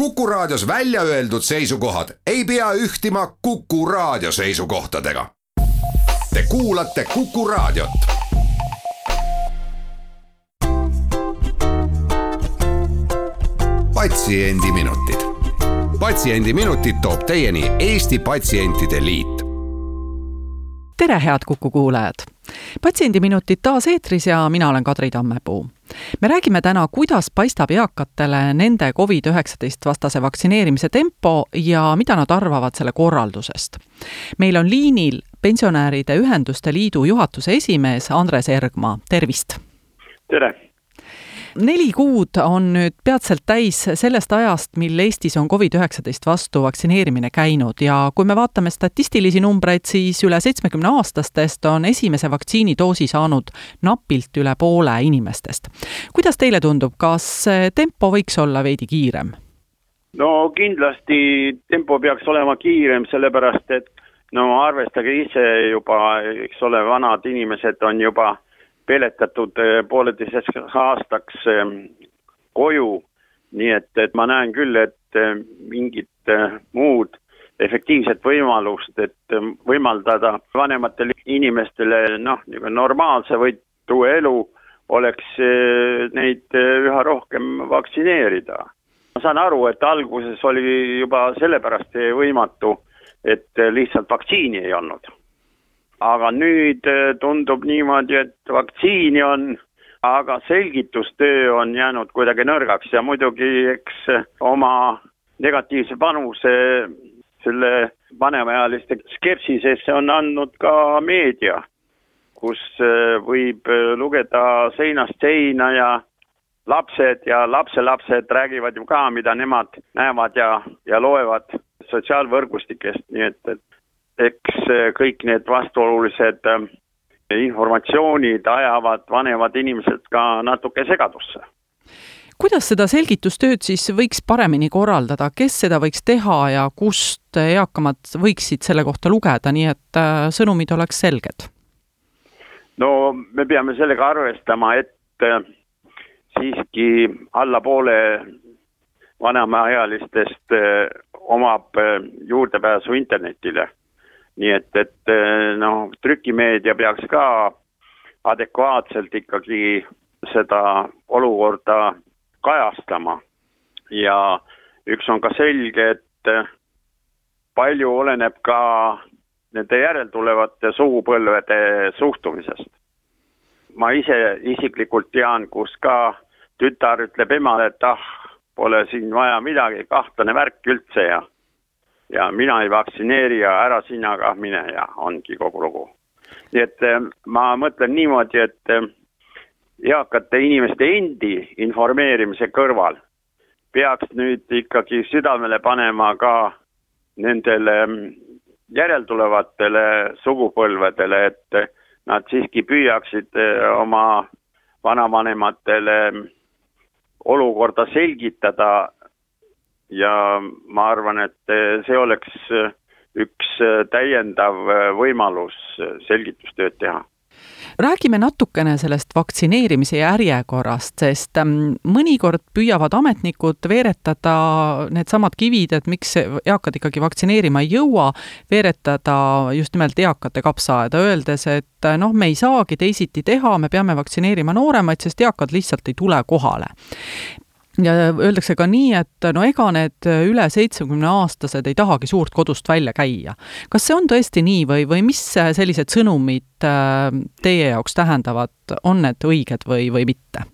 Kuku Raadios välja öeldud seisukohad ei pea ühtima Kuku Raadio seisukohtadega. Te kuulate Kuku Raadiot. patsiendiminutid, Patsiendiminutid toob teieni Eesti Patsientide Liit. tere, head Kuku kuulajad patsiendiminutid taas eetris ja mina olen Kadri Tammepuu. Me räägime täna, kuidas paistab eakatele nende Covid-19 vastase vaktsineerimise tempo ja mida nad arvavad selle korraldusest. meil on liinil Pensionäride Ühenduste Liidu juhatuse esimees Andres Ergma, tervist! tere! Neli kuud on nüüd peatselt täis sellest ajast, mil Eestis on Covid-19 vastu vaktsineerimine käinud ja kui me vaatame statistilisi numbreid, siis üle seitsmekümne aastastest on esimese vaktsiinidoosi saanud napilt üle poole inimestest. kuidas teile tundub, kas tempo võiks olla veidi kiirem? no kindlasti tempo peaks olema kiirem, sellepärast et no arvestage ise juba, eks ole, vanad inimesed on juba peletatud eh, pooleteiseks aastaks eh, koju. nii et, et ma näen küll, et eh, mingit muud efektiivset võimalust, et võimaldada vanematele inimestele noh, niisugune normaalse võitu elu, oleks neid üha rohkem vaktsineerida. ma saan aru, et alguses oli juba sellepärast võimatu, et lihtsalt vaktsiini ei olnud aga nüüd äh, tundub niimoodi, et vaktsiini on, aga selgitustöö on jäänud kuidagi nõrgaks ja muidugi eks oma negatiivse panuse selle vanemaealiste skepsisesse on andnud ka meedia, kus äh, võib äh, lugeda seinast seina ja lapsed ja lapselapsed räägivad ju ka, mida nemad näevad ja, ja loevad sotsiaalvõrgustikest, nii et, et kõik need vastuolulised eh, informatsioonid ajavad vanemad inimesed ka natuke segadusse. Kuidas seda selgitustööd siis võiks paremini korraldada, kes seda võiks teha ja kust eakamad võiksid selle kohta lugeda, nii et eh, sõnumid oleks selged? no me peame sellega arvestama, et siiski alla poole vanemaealistest omab juurdepääsu internetile nii et, et eh, noh, trükimeedia peaks ka adekvaatselt ikkagi seda olukorda kajastama. ja üks on ka selge, et eh, palju oleneb ka nende järeltulevate sugupõlvede suhtumisest. ma ise isiklikult tean, kus ka tütar ütleb emale, et ah, pole siin vaja midagi, kahtlane värk üldse ja ja mina ei vaktsineeri ja ära sina kah mine ja ongi kogu lugu. nii et eh, ma mõtlen niimoodi, et eh, eakate inimeste endi informeerimise kõrval peaks nüüd ikkagi südamele panema ka nendele mm, järeltulevatele sugupõlvedele, et nad siiski püüaksid eh, oma vanavanematele mm, olukorda selgitada ja ma arvan, et eh, see oleks eh, üks eh, täiendav võimalus selgitustööd teha. Räägime natukene sellest vaktsineerimise järjekorrast, sest mm, mõnikord püüavad ametnikud veeretada needsamad kivid, et miks eakad ikkagi vaktsineerima ei jõua, veeretada just nimelt eakate kapsaaeda, öeldes, et noh, me ei saagi teisiti teha, me peame vaktsineerima nooremaid, sest eakad lihtsalt ei tule kohale ja öeldakse ka nii, et no ega need üle seitsmekümne aastased ei tahagi suurt kodust välja käia. kas see on tõesti nii või, või mis sellised sõnumid äh, teie jaoks tähendavad, on need õiged või, või mitte?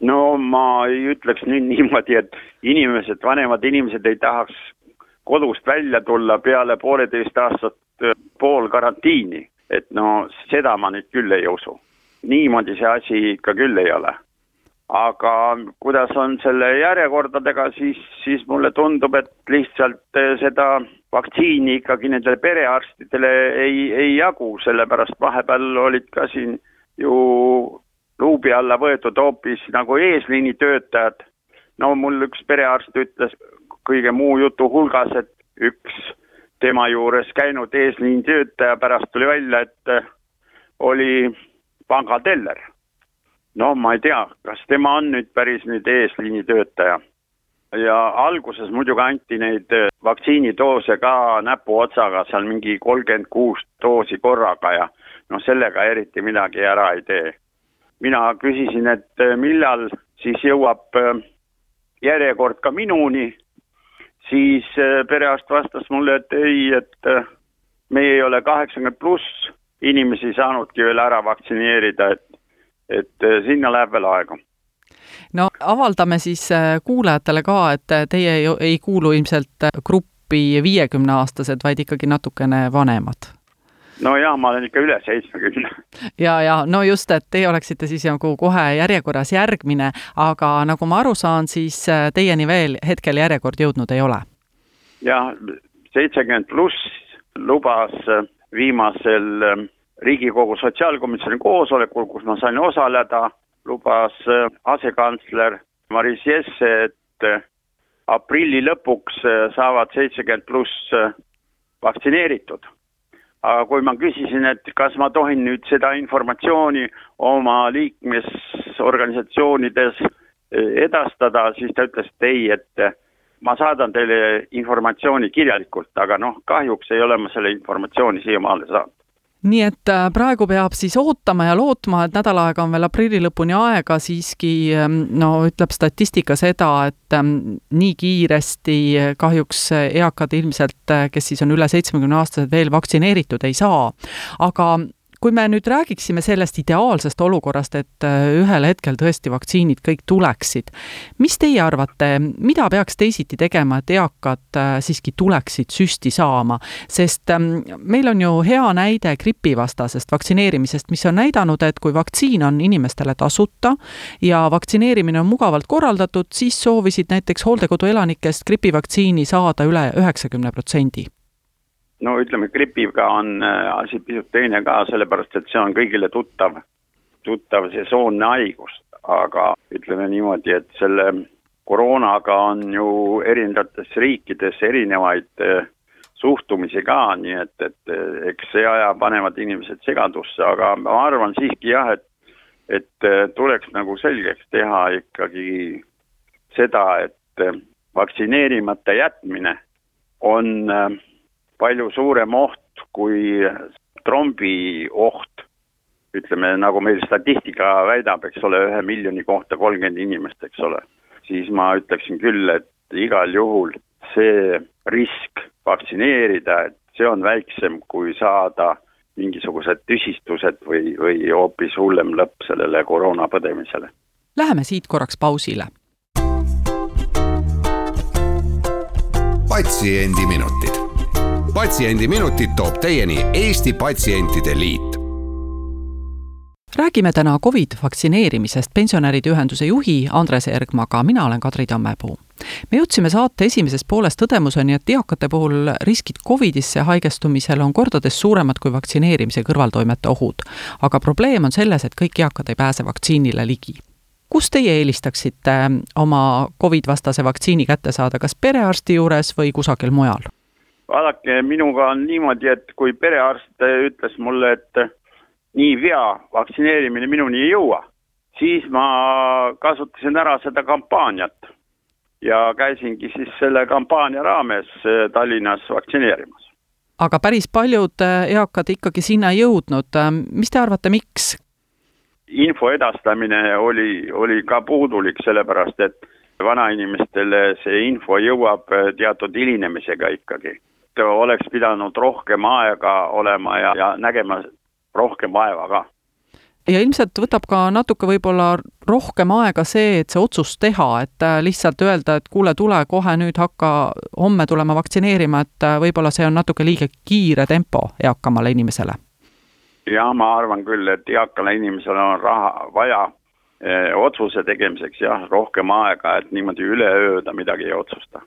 no ma ei ütleks nüüd niimoodi, et inimesed, vanemad inimesed ei tahaks kodust välja tulla peale pooleteist aastat äh, pool karantiini, et no seda ma nüüd küll ei usu. niimoodi see asi ikka küll ei ole aga kuidas on selle järjekordadega, siis, siis mulle tundub, et lihtsalt eh, seda vaktsiini ikkagi nendele perearstidele ei, ei jagu, sellepärast vahepeal olid ka siin ju luubi alla võetud hoopis nagu eesliinitöötajad. no mul üks perearst ütles kõige muu jutu hulgas, et üks tema juures käinud eesliinitöötaja pärast tuli välja, et eh, oli pangateller no ma ei tea, kas tema on nüüd päris nüüd eesliini töötaja. ja alguses muidugi anti neid äh, vaktsiinidoose ka näpuotsaga, seal mingi kolmkümmend kuus doosi korraga ja noh, sellega eriti midagi ära ei tee. mina küsisin, et äh, millal siis jõuab äh, järjekord ka minuni, siis perearst vastas mulle, et ei, et meie ei ole kaheksakümmend pluss inimesi saanudki veel ära vaktsineerida, et, et sinna läheb veel aega no avaldame siis äh, kuulajatele ka, et äh, teie ei, ei kuulu ilmselt gruppi viiekümneaastased, vaid ikkagi natukene vanemad no jaa, ma olen ikka üle seitsmekümne. ja, ja no just, et teie oleksite siis nagu kohe järjekorras järgmine, aga nagu ma aru saan, siis teieni veel hetkel järjekord jõudnud ei ole? jah, seitsekümmend pluss lubas viimasel Riigikogu sotsiaalkomisjoni koosolekul, kus ma sain osaleda, lubas äh, asekantsler Maris Jesse, et äh, aprilli lõpuks äh, saavad seitsekümmend pluss vaktsineeritud. aga kui ma küsisin, et kas ma tohin nüüd seda informatsiooni oma liikmesorganisatsioonides edastada, siis ta ütles, et ei, et ma saadan teile informatsiooni kirjalikult, aga noh, kahjuks ei ole ma selle informatsiooni siiamaale saanud nii et äh, praegu peab siis ootama ja lootma, et nädal aega on veel aprilli lõpuni aega, siiski ähm, no ütleb statistika seda, et ähm, nii kiiresti kahjuks eakad ilmselt, äh, kes siis on üle seitsmekümne aastased, veel vaktsineeritud ei saa. aga kui me nüüd räägiksime sellest ideaalsest olukorrast, et äh, ühel hetkel tõesti vaktsiinid kõik tuleksid, mis teie arvate, mida peaks teisiti tegema, et eakad äh, siiski tuleksid süsti saama? sest ähm, meil on ju hea näide gripivastasest vaktsineerimisest, mis on näidanud, et kui vaktsiin on inimestele tasuta ja vaktsineerimine on mugavalt korraldatud, siis soovisid näiteks hooldekodu elanikest gripivaktsiini saada üle üheksakümne protsendi no ütleme, gripiga on äh, asi pisut teine ka, sellepärast et see on kõigile tuttav, tuttav sesoonne haigus, aga ütleme niimoodi, et selle koroonaga on ju erinevates riikides erinevaid äh, suhtumisi ka, nii et, et äh, eks see ajab vanemad inimesed segadusse, aga ma arvan siiski jah, et et tuleks nagu selgeks teha ikkagi seda, et vaktsineerimata jätmine on äh, palju suurem oht kui trombi oht. ütleme, nagu meil statistika väidab, eks ole, ühe miljoni kohta kolmkümmend inimest, eks ole. siis ma ütleksin küll, et igal juhul see risk vaktsineerida, et see on väiksem, kui saada mingisugused tüsistused või, või hoopis hullem lõpp sellele koroona põdemisele. Läheme siit korraks pausile. patsiendiminutid patsiendiminutid toob teieni Eesti Patsientide Liit räägime täna Covid vaktsineerimisest pensionäride ühenduse juhi Andres Ergmaga, mina olen Kadri Tammepuu. me jõudsime saate esimeses pooles tõdemuseni, et eakate puhul riskid Covidisse haigestumisel on kordades suuremad kui vaktsineerimise kõrvaltoimete ohud. aga probleem on selles, et kõik eakad ei pääse vaktsiinile ligi kus teie eelistaksite oma Covid-vastase vaktsiini kätte saada, kas perearsti juures või kusagil mujal? Vaadake, minuga on niimoodi, et kui perearst ütles mulle, et niipea vaktsineerimine minuni ei jõua, siis ma kasutasin ära seda kampaaniat ja käisingi siis selle kampaania raames Tallinnas vaktsineerimas. aga päris paljud eakad ikkagi sinna ei jõudnud, mis te arvate, miks? info edastamine oli, oli ka puudulik, sellepärast et vanainimestele see info jõuab teatud hilinemisega ikkagi et oleks pidanud rohkem aega olema ja, ja nägema rohkem vaeva ka ja ilmselt võtab ka natuke võib-olla rohkem aega see, et see otsus teha, et äh, lihtsalt öelda, et kuule, tule kohe nüüd hakka homme tulema vaktsineerima, et äh, võib-olla see on natuke liiga kiire tempo eakamale inimesele. jah, ma arvan küll, et eakale inimesele on raha vaja eh, otsuse tegemiseks jah, rohkem aega, et niimoodi üleöö ta midagi ei otsusta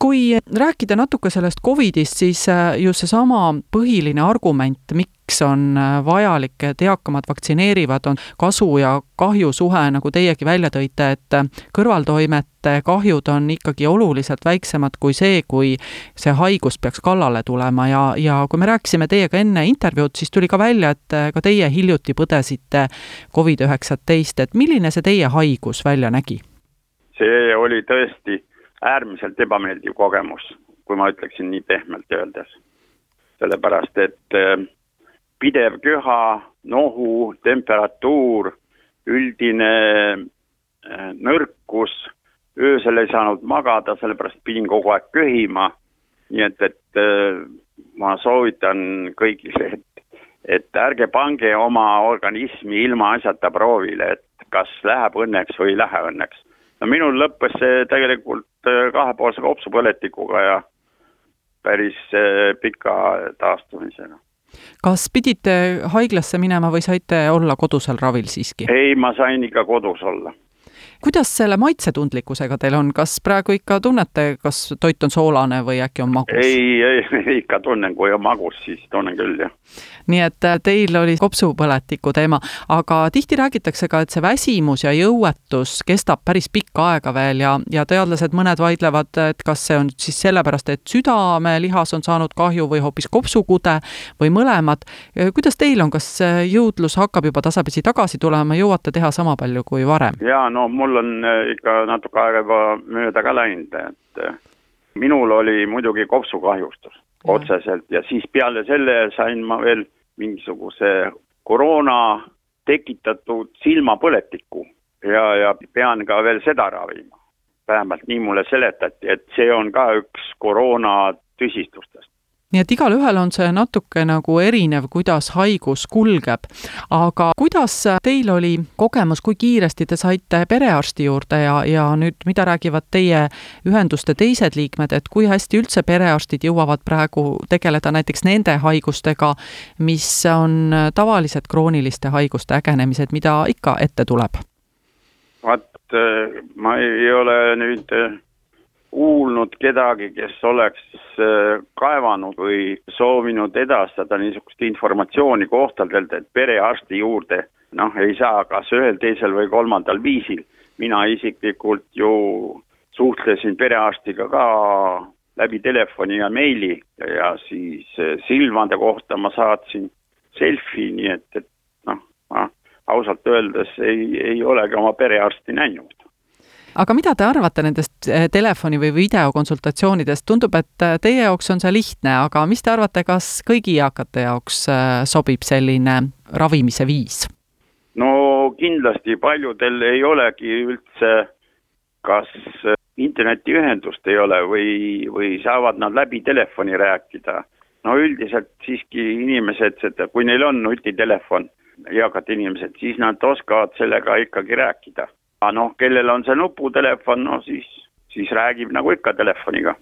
kui rääkida natuke sellest Covidist, siis äh, just seesama põhiline argument, miks on äh, vajalik, et eakamad vaktsineerivad, on kasu ja kahju suhe, nagu teiegi välja tõite, et äh, kõrvaltoimete kahjud on ikkagi oluliselt väiksemad kui see, kui see haigus peaks kallale tulema ja, ja kui me rääkisime teiega enne intervjuud, siis tuli ka välja, et ka teie hiljuti põdesite Covid-19, et milline see teie haigus välja nägi? see oli tõesti äärmiselt ebameeldiv kogemus, kui ma ütleksin nii pehmelt öeldes. sellepärast, et äh, pidev köha, nohu, temperatuur, üldine äh, nõrkus, öösel ei saanud magada, sellepärast pidin kogu aeg köhima. nii et, et äh, ma soovitan kõigile, et, et ärge pange oma organismi ilmaasjata proovile, et kas läheb õnneks või ei lähe õnneks. No minul lõppes see tegelikult äh, kahepoolse kopsupõletikuga ja päris pika taastumisega kas pidite haiglasse minema või saite olla kodusel ravil siiski? ei, ma sain ikka kodus olla kuidas selle maitsetundlikkusega teil on, kas praegu ikka tunnete, kas toit on soolane või äkki on magus? ei, ei ikka tunnen, kui on magus, siis tunnen küll, jah. Nii et äh, teil oli kopsupõletiku teema, aga tihti räägitakse ka, et see väsimus ja jõuetus kestab päris pikka aega veel ja, ja teadlased mõned vaidlevad, et kas see on siis sellepärast, et südamelihas on saanud kahju või hoopis kopsukude või mõlemad. kuidas teil on, kas jõudlus hakkab juba tasapisi tagasi tulema, jõuate teha sama palju kui varem? jaa, no mul on äh, ikka natuke aega juba mööda ka läinud, et äh, minul oli muidugi kopsukahjustus otseselt. Ja siis peale selle sain ma veel mingisuguse koroona tekitatud silmapõletiku. Ja, ja pean ka veel seda ravima. vähemalt nii mulle seletati, et see on ka üks koroona tüsistustest nii et igalühel on see natuke nagu erinev, kuidas haigus kulgeb. aga kuidas teil oli kogemus, kui kiiresti te saite perearsti juurde ja, ja nüüd, mida räägivad teie ühenduste teised liikmed, et kui hästi üldse perearstid jõuavad praegu tegeleda näiteks nende haigustega, mis on tavalised krooniliste haiguste ägenemised, mida ikka ette tuleb? vaat ma ei ole nüüd kuulnud kedagi, kes oleks äh, kaevanud või soovinud edastada niisugust informatsiooni kohtadelt, et perearsti juurde noh, ei saa kas ühel, teisel või kolmandal viisil. mina isiklikult ju suhtlesin perearstiga ka läbi telefoni ja meili ja siis äh, silmade kohta ma saatsin selfie, nii et, et noh, ma ausalt öeldes ei, ei olegi oma perearsti näinud aga mida te arvate nendest eh, telefoni- või videokonsultatsioonidest, tundub, et eh, teie jaoks on see lihtne, aga mis te arvate, kas kõigi eakate jaoks eh, sobib selline ravimise viis? no kindlasti paljudel ei olegi üldse kas internetiühendust ei ole või, või saavad nad läbi telefoni rääkida. no üldiselt siiski inimesed, kui neil on nutitelefon, eakad inimesed, siis nad oskavad sellega ikkagi rääkida noh, kellel on see nuputelefon, no siis, siis räägib nagu ikka telefoniga.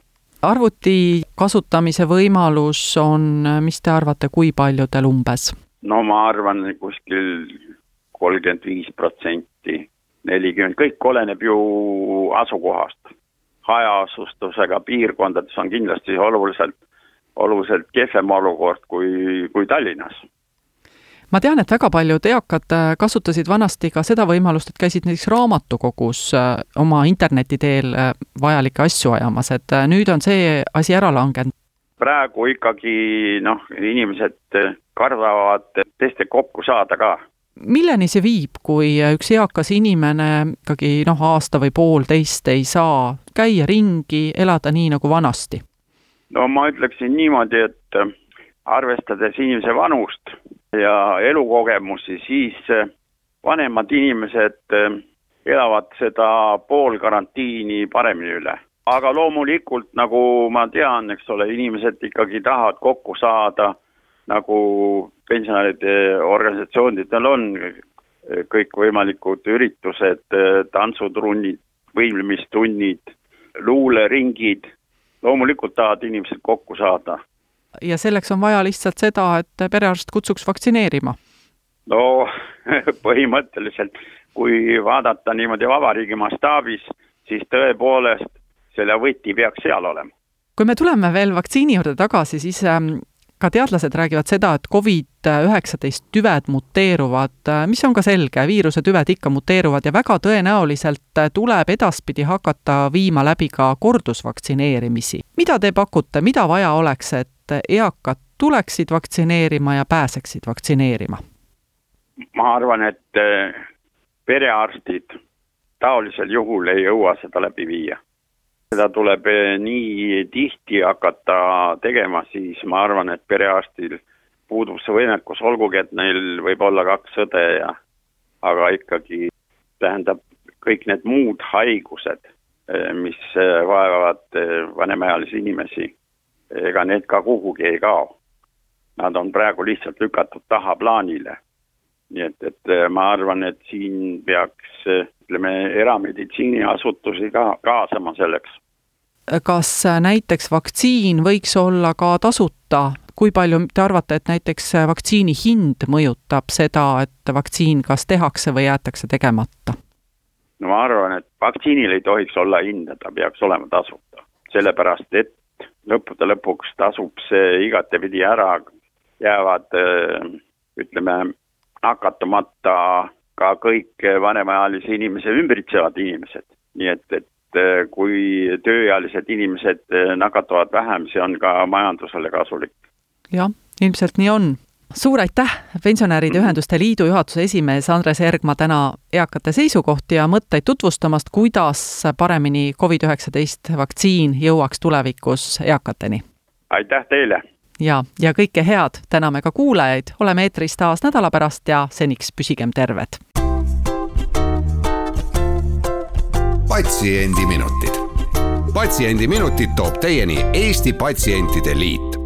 arvuti kasutamise võimalus on, mis te arvate, kui paljudel umbes? no ma arvan kuskil kolmkümmend viis protsenti, nelikümmend, kõik oleneb ju asukohast. hajaasustusega piirkondades on kindlasti oluliselt, oluliselt kehvem olukord kui, kui Tallinnas ma tean, et väga paljud eakad äh, kasutasid vanasti ka seda võimalust, et käisid näiteks raamatukogus äh, oma interneti teel äh, vajalikke asju ajamas, et nüüd on see asi ära langenud. praegu ikkagi noh, inimesed kardavad teiste kokku saada ka milleni see viib, kui üks eakas inimene ikkagi noh, aasta või poolteist ei saa käia ringi, elada nii nagu vanasti? no ma ütleksin niimoodi, et arvestades inimese vanust ja elukogemusi, siis äh, vanemad inimesed äh, elavad seda poolkarantiini paremini üle. aga loomulikult, nagu ma tean, eks ole, inimesed ikkagi tahavad kokku saada, nagu pensionäride organisatsioonidel on kõikvõimalikud üritused, tantsutrunnid, võimlemistunnid, luuleringid, loomulikult tahavad inimesed kokku saada ja selleks on vaja lihtsalt seda, et perearst kutsuks vaktsineerima? no põhimõtteliselt, kui vaadata niimoodi vabariigi mastaabis, siis tõepoolest selle võti peaks seal olema. kui me tuleme veel vaktsiini juurde tagasi, siis ähm, ka teadlased räägivad seda, et Covid-19 tüved muteeruvad, mis on ka selge, viiruse tüved ikka muteeruvad ja väga tõenäoliselt tuleb edaspidi hakata viima läbi ka kordusvaktsineerimisi. mida te pakute, mida vaja oleks, et eakad tuleksid vaktsineerima ja pääseksid vaktsineerima? ma arvan, et äh, perearstid taolisel juhul ei jõua seda läbi viia. Seda tuleb eh, nii tihti hakata tegema, siis ma arvan, et perearstil puudub see võimekus, olgugi et neil võib olla kaks õde ja aga ikkagi tähendab kõik need muud haigused, eh, mis eh, vaevavad vanemaealisi inimesi, ega need ka kuhugi ei kao. Nad on praegu lihtsalt lükatud tahaplaanile nii et, et äh, ma arvan, et siin peaks äh, ütleme, erameditsiiniasutusi ka kaasama selleks. kas äh, näiteks vaktsiin võiks olla ka tasuta, kui palju te arvate, et näiteks vaktsiini hind mõjutab seda, et vaktsiin kas tehakse või jäetakse tegemata? no ma arvan, et vaktsiinil ei tohiks olla hinda, ta peaks olema tasuta, sellepärast et lõppude lõpuks tasub see igatepidi ära, jäävad ütleme, nakatumata ka kõik vanemaealisi inimesi ümbritsevad inimesed. nii et, et äh, kui tööealised inimesed äh, nakatuvad vähem, see on ka majandusele kasulik. jah, ilmselt nii on suur aitäh, Pensionäride mhm. Ühenduste Liidu juhatuse esimees Andres Ergma täna eakate seisukohti ja mõtteid tutvustamast, kuidas paremini Covid-19 vaktsiin jõuaks tulevikus eakateni. aitäh teile! Ja, ja kõike head täname ka kuulajaid, oleme eetris taas nädala pärast ja seniks püsigem terved. patsiendiminutid. patsiendiminutid toob teieni Eesti Patsientide Liit